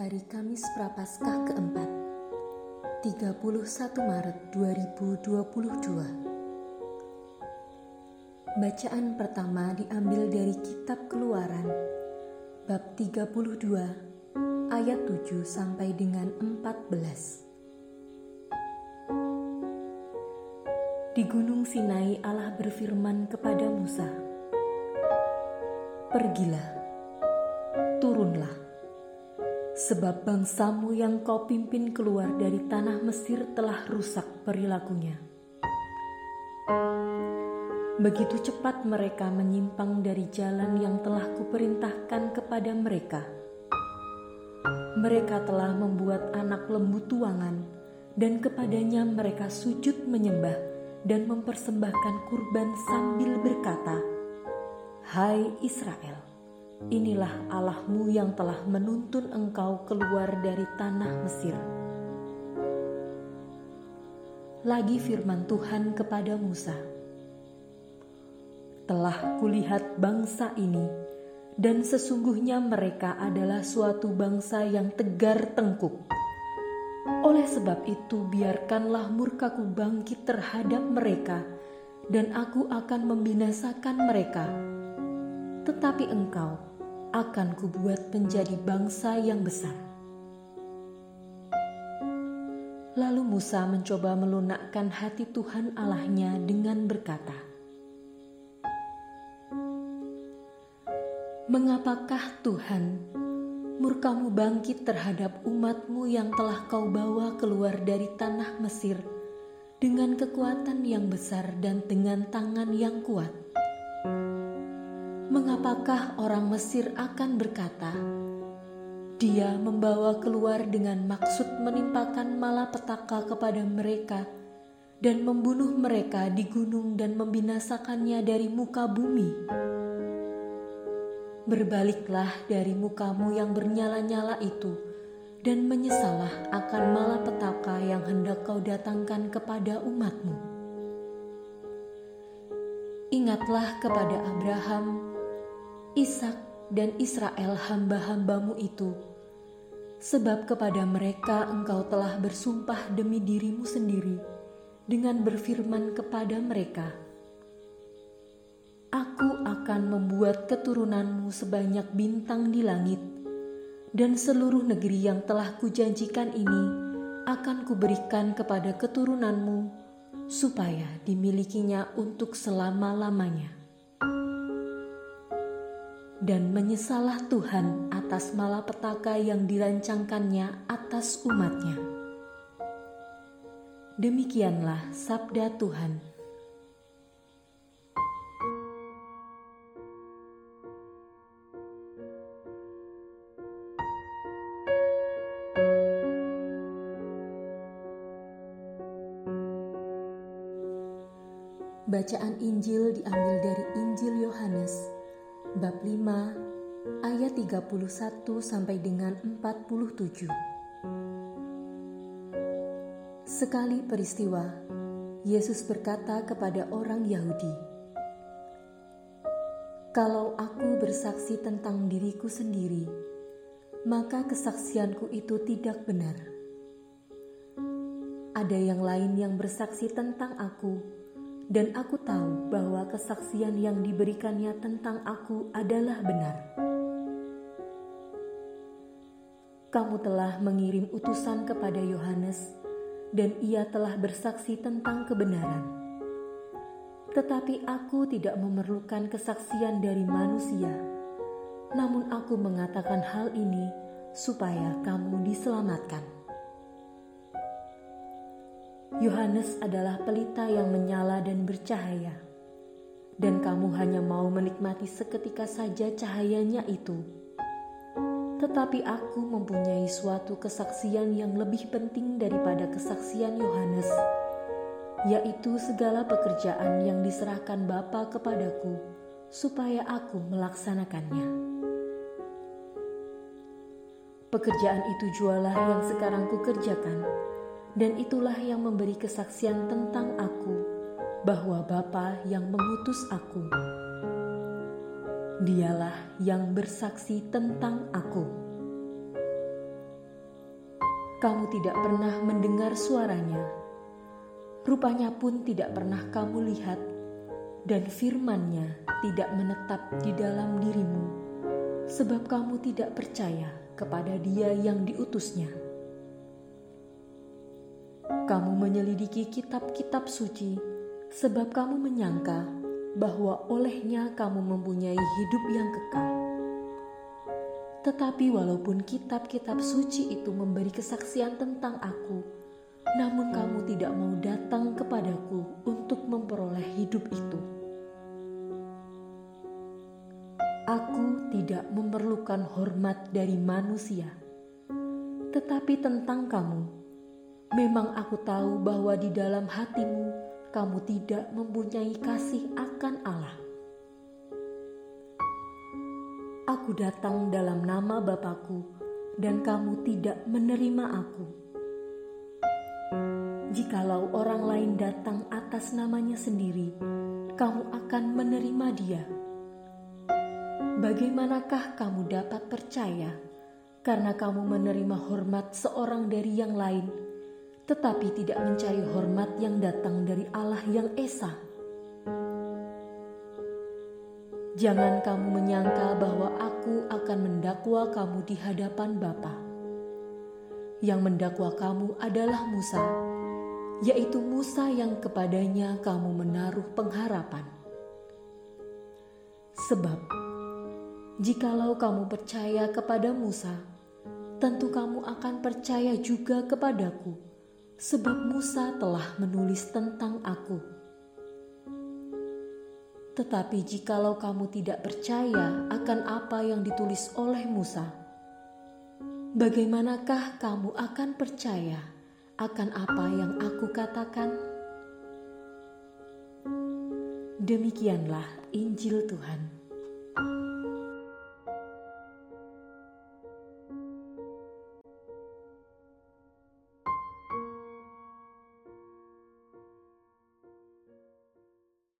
Hari Kamis Prapaskah keempat 31 Maret 2022 Bacaan pertama diambil dari kitab keluaran Bab 32 ayat 7 sampai dengan 14 Di Gunung Sinai Allah berfirman kepada Musa Pergilah, turunlah sebab bangsamu yang kau pimpin keluar dari tanah Mesir telah rusak perilakunya. Begitu cepat mereka menyimpang dari jalan yang telah kuperintahkan kepada mereka. Mereka telah membuat anak lembu tuangan, dan kepadanya mereka sujud menyembah dan mempersembahkan kurban sambil berkata, "Hai Israel!" Inilah Allahmu yang telah menuntun engkau keluar dari tanah Mesir. Lagi firman Tuhan kepada Musa, "Telah kulihat bangsa ini, dan sesungguhnya mereka adalah suatu bangsa yang tegar tengkuk. Oleh sebab itu, biarkanlah murkaku bangkit terhadap mereka, dan aku akan membinasakan mereka." Tetapi engkau akan kubuat menjadi bangsa yang besar. Lalu Musa mencoba melunakkan hati Tuhan Allahnya dengan berkata, Mengapakah Tuhan murkamu bangkit terhadap umatmu yang telah kau bawa keluar dari tanah Mesir dengan kekuatan yang besar dan dengan tangan yang kuat? Mengapakah orang Mesir akan berkata, "Dia membawa keluar dengan maksud menimpakan malapetaka kepada mereka dan membunuh mereka di gunung dan membinasakannya dari muka bumi"? Berbaliklah dari mukamu yang bernyala-nyala itu dan menyesalah akan malapetaka yang hendak kau datangkan kepada umatmu. Ingatlah kepada Abraham, Ishak dan Israel hamba-hambamu itu, sebab kepada mereka engkau telah bersumpah demi dirimu sendiri dengan berfirman kepada mereka, Aku akan membuat keturunanmu sebanyak bintang di langit, dan seluruh negeri yang telah kujanjikan ini akan kuberikan kepada keturunanmu, supaya dimilikinya untuk selama-lamanya dan menyesalah Tuhan atas malapetaka yang dirancangkannya atas umatnya. Demikianlah sabda Tuhan. Bacaan Injil diambil dari Injil Yohanes bab 5 ayat 31 sampai dengan 47. Sekali peristiwa, Yesus berkata kepada orang Yahudi, "Kalau aku bersaksi tentang diriku sendiri, maka kesaksianku itu tidak benar. Ada yang lain yang bersaksi tentang aku." Dan aku tahu bahwa kesaksian yang diberikannya tentang aku adalah benar. Kamu telah mengirim utusan kepada Yohanes, dan ia telah bersaksi tentang kebenaran. Tetapi aku tidak memerlukan kesaksian dari manusia, namun aku mengatakan hal ini supaya kamu diselamatkan. Yohanes adalah pelita yang menyala dan bercahaya, dan kamu hanya mau menikmati seketika saja cahayanya itu. Tetapi aku mempunyai suatu kesaksian yang lebih penting daripada kesaksian Yohanes, yaitu segala pekerjaan yang diserahkan Bapa kepadaku, supaya aku melaksanakannya. Pekerjaan itu jualah yang sekarang kukerjakan, dan itulah yang memberi kesaksian tentang aku bahwa Bapa yang mengutus aku. Dialah yang bersaksi tentang aku. kamu tidak pernah mendengar suaranya. Rupanya pun tidak pernah kamu lihat, dan firmannya tidak menetap di dalam dirimu, sebab kamu tidak percaya kepada dia yang diutusnya. Kamu menyelidiki kitab-kitab suci, sebab kamu menyangka bahwa olehnya kamu mempunyai hidup yang kekal. Tetapi walaupun kitab-kitab suci itu memberi kesaksian tentang aku, namun kamu tidak mau datang kepadaku untuk memperoleh hidup itu. Aku tidak memerlukan hormat dari manusia, tetapi tentang kamu, memang aku tahu bahwa di dalam hatimu kamu tidak mempunyai kasih akan Allah. Aku datang dalam nama Bapakku, dan kamu tidak menerima aku. Jikalau orang lain datang atas namanya sendiri, kamu akan menerima dia. Bagaimanakah kamu dapat percaya karena kamu menerima hormat seorang dari yang lain, tetapi tidak mencari hormat yang datang dari Allah yang Esa? Jangan kamu menyangka bahwa aku akan mendakwa kamu di hadapan Bapa. Yang mendakwa kamu adalah Musa, yaitu Musa yang kepadanya kamu menaruh pengharapan. Sebab, jikalau kamu percaya kepada Musa, tentu kamu akan percaya juga kepadaku, sebab Musa telah menulis tentang aku. Tetapi jikalau kamu tidak percaya akan apa yang ditulis oleh Musa, bagaimanakah kamu akan percaya akan apa yang aku katakan? Demikianlah Injil Tuhan.